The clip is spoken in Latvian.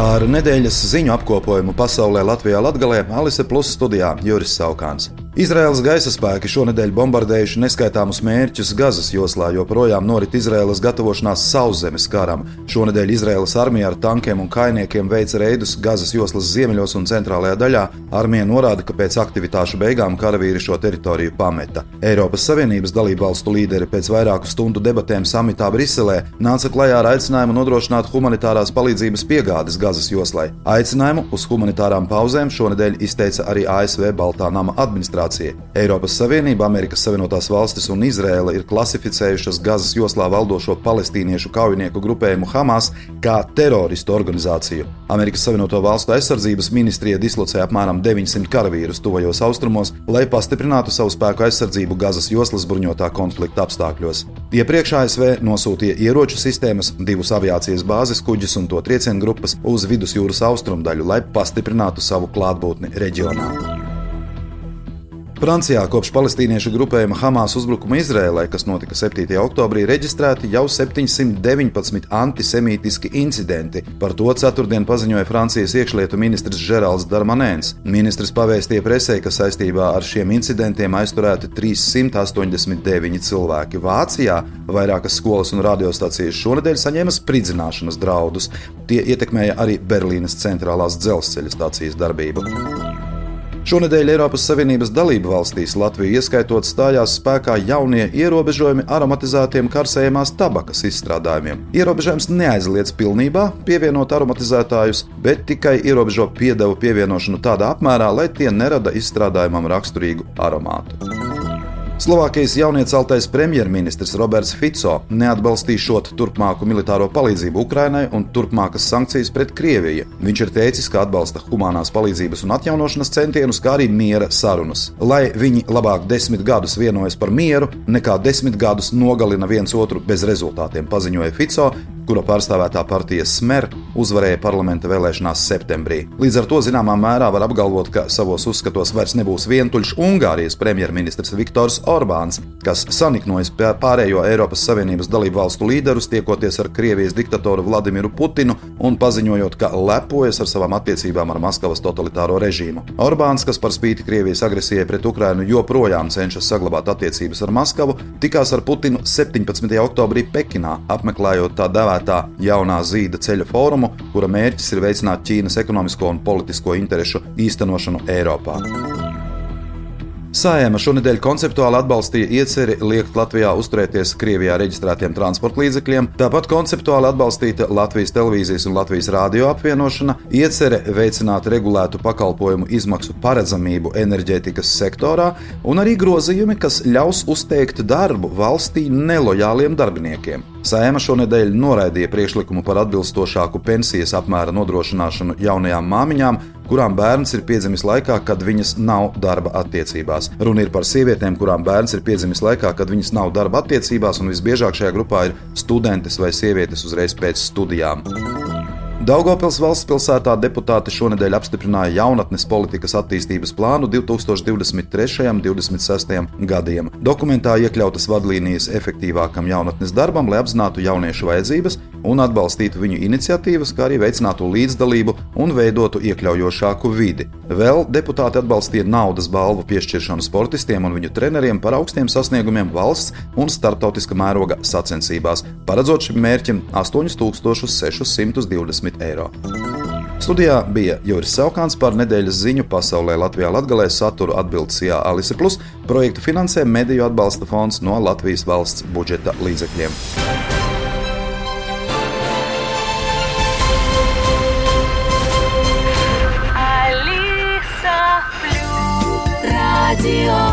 Ar nedēļas ziņu apkopojumu pasaulē Latvijā Latgalē Alise Plus studijā Juris Saukāns. Izraēlas gaisa spēki šonadēļ bombardējuši neskaitāmus mērķus Gazas joslā, joprojām norit Izraēlas gatavošanās sauszemes karam. Šonadēļ Izraēlas armija ar tankiem un kainiekiem veica reidus Gazas joslas ziemeļos un centrālajā daļā. Armija norāda, ka pēc aktivitāšu beigām karavīri šo teritoriju pameta. Eiropas Savienības dalību valstu līderi pēc vairāku stundu debatēm samitā Briselē nāca klajā ar aicinājumu nodrošināt humanitārās palīdzības piegādes Gazas joslai. Aicinājumu uz humanitārām pauzēm šonadēļ izteica arī ASV Baltā nama administrācija administrācija. Eiropas Savienība, Amerikas Savienotās valstis un Izraela ir klasificējušas Gazas joslā valdošo palestīniešu kaujinieku grupējumu Hamas kā teroristu organizāciju. Amerikas Savienoto Valstu aizsardzības ministrija dislocē apmēram 900 karavīrus tuvajos austrumos, lai pastiprinātu savu spēku aizsardzību Gazas joslas bruņotā konflikta apstākļos. Iepriekš ASV nosūtīja ieroču sistēmas, divus aviācijas bāzes kuģus un to triecienu grupas uz vidusjūras austrumdaļu, lai pastiprinātu savu klātbūtni reģionā. Francijā kopš palestīniešu grupējuma Hamas uzbrukuma Izrēlē, kas notika 7. oktobrī, reģistrēti jau 719 antisemītiski incidenti. Par to ceturtdien paziņoja Francijas iekšlietu ministrs Žerāls Darmanēns. Ministrs pavēstīja presē, ka saistībā ar šiem incidentiem aizturēti 389 cilvēki. Vācijā vairākas skolas un radiostacijas šonadēļ saņēma spridzināšanas draudus. Tie ietekmēja arī Berlīnes centrālās dzelzceļa stācijas darbību. Šonadēļ Eiropas Savienības dalību valstīs Latviju ieskaitot stājās spēkā jaunie ierobežojumi aromatizētiem karsējumās tabakas izstrādājumiem. Ierobežojums neaizliedz pilnībā pievienot aromatizētājus, bet tikai ierobežo piedevu pievienošanu tādā apmērā, lai tie nerada izstrādājumam raksturīgu aromātu. Slovākijas jaunieceltais premjerministrs Roberts Fico neatbalstīšot turpmāku militāro palīdzību Ukrainai un turpmākas sankcijas pret Krieviju. Viņš ir teicis, ka atbalsta humanās palīdzības un atjaunošanas centienus, kā arī miera sarunas. Lai viņi labāk desmit gadus vienojas par mieru, nekā desmit gadus nogalina viens otru bez rezultātiem, paziņoja Fico, kura pārstāvētā partija Smer uzvarēja parlamenta vēlēšanās septembrī. Līdz ar to zināmā mērā var apgalvot, ka savos uzskatos vairs nebūs vientuļš Ungārijas premjerministrs Viktors Orbāns, kas saniknojas pārējo Eiropas Savienības dalību valstu līderus, tiekoties ar Krievijas diktatoru Vladimiru Putinu un paziņojot, ka lepojas ar savām attiecībām ar Maskavas totalitāro režīmu. Orbāns, kas par spīti Krievijas agresijai pret Ukrainu joprojām cenšas saglabāt attiecības ar Maskavu, tikās ar Putinu 17. oktobrī Pekinā, apmeklējot tā dēvēto dēvētā jaunā zīda ceļa fórumu, kura mērķis ir veicināt Ķīnas ekonomisko un politisko interešu īstenošanu Eiropā. Sājama šonadēļ konceptuāli atbalstīja ieceri liekt Latvijā uzturēties Krievijā reģistrētiem transporta līdzekļiem, tāpat konceptuāli atbalstīta Latvijas televīzijas un Latvijas rādio apvienošana, iecere veicināt regulētu pakalpojumu izmaksu paredzamību enerģētikas sektorā un arī grozījumi, kas ļaus uzteikt darbu valstī nelojāliem darbiniekiem. Sēma šonadēļ noraidīja priekšlikumu par atbilstošāku pensijas apmēra nodrošināšanu jaunajām māmiņām, kurām bērns ir piedzimis laikā, kad viņas nav darba attiecībās. Runa ir par sievietēm, kurām bērns ir piedzimis laikā, kad viņas nav darba attiecībās, un visbiežāk šajā grupā ir studentes vai sievietes uzreiz pēc studijām. Daugopils valsts pilsētā deputāti šonadēļ apstiprināja jaunatnes politikas attīstības plānu 2023. un 2026. gadiem. Dokumentā iekļautas vadlīnijas efektīvākam jaunatnes darbam, lai apzinātu jauniešu vajadzības un atbalstītu viņu iniciatīvas, kā arī veicinātu līdzdalību un veidotu iekļaujošāku vidi. Vēl deputāti atbalstīja naudas balvu piešķiršanu sportistiem un viņu treneriem par augstiem sasniegumiem valsts un starptautiska mēroga sacensībās, paredzot šim mērķim 8620 10 eiro. Studijā bija Juris Saukāns par nedēļas ziņu pasaulē Latvijā Latgalē saturu atbildes Jā Alise Plus. Projektu finansē Mediju atbalsta fonds no Latvijas valsts budžeta līdzekļiem. Radio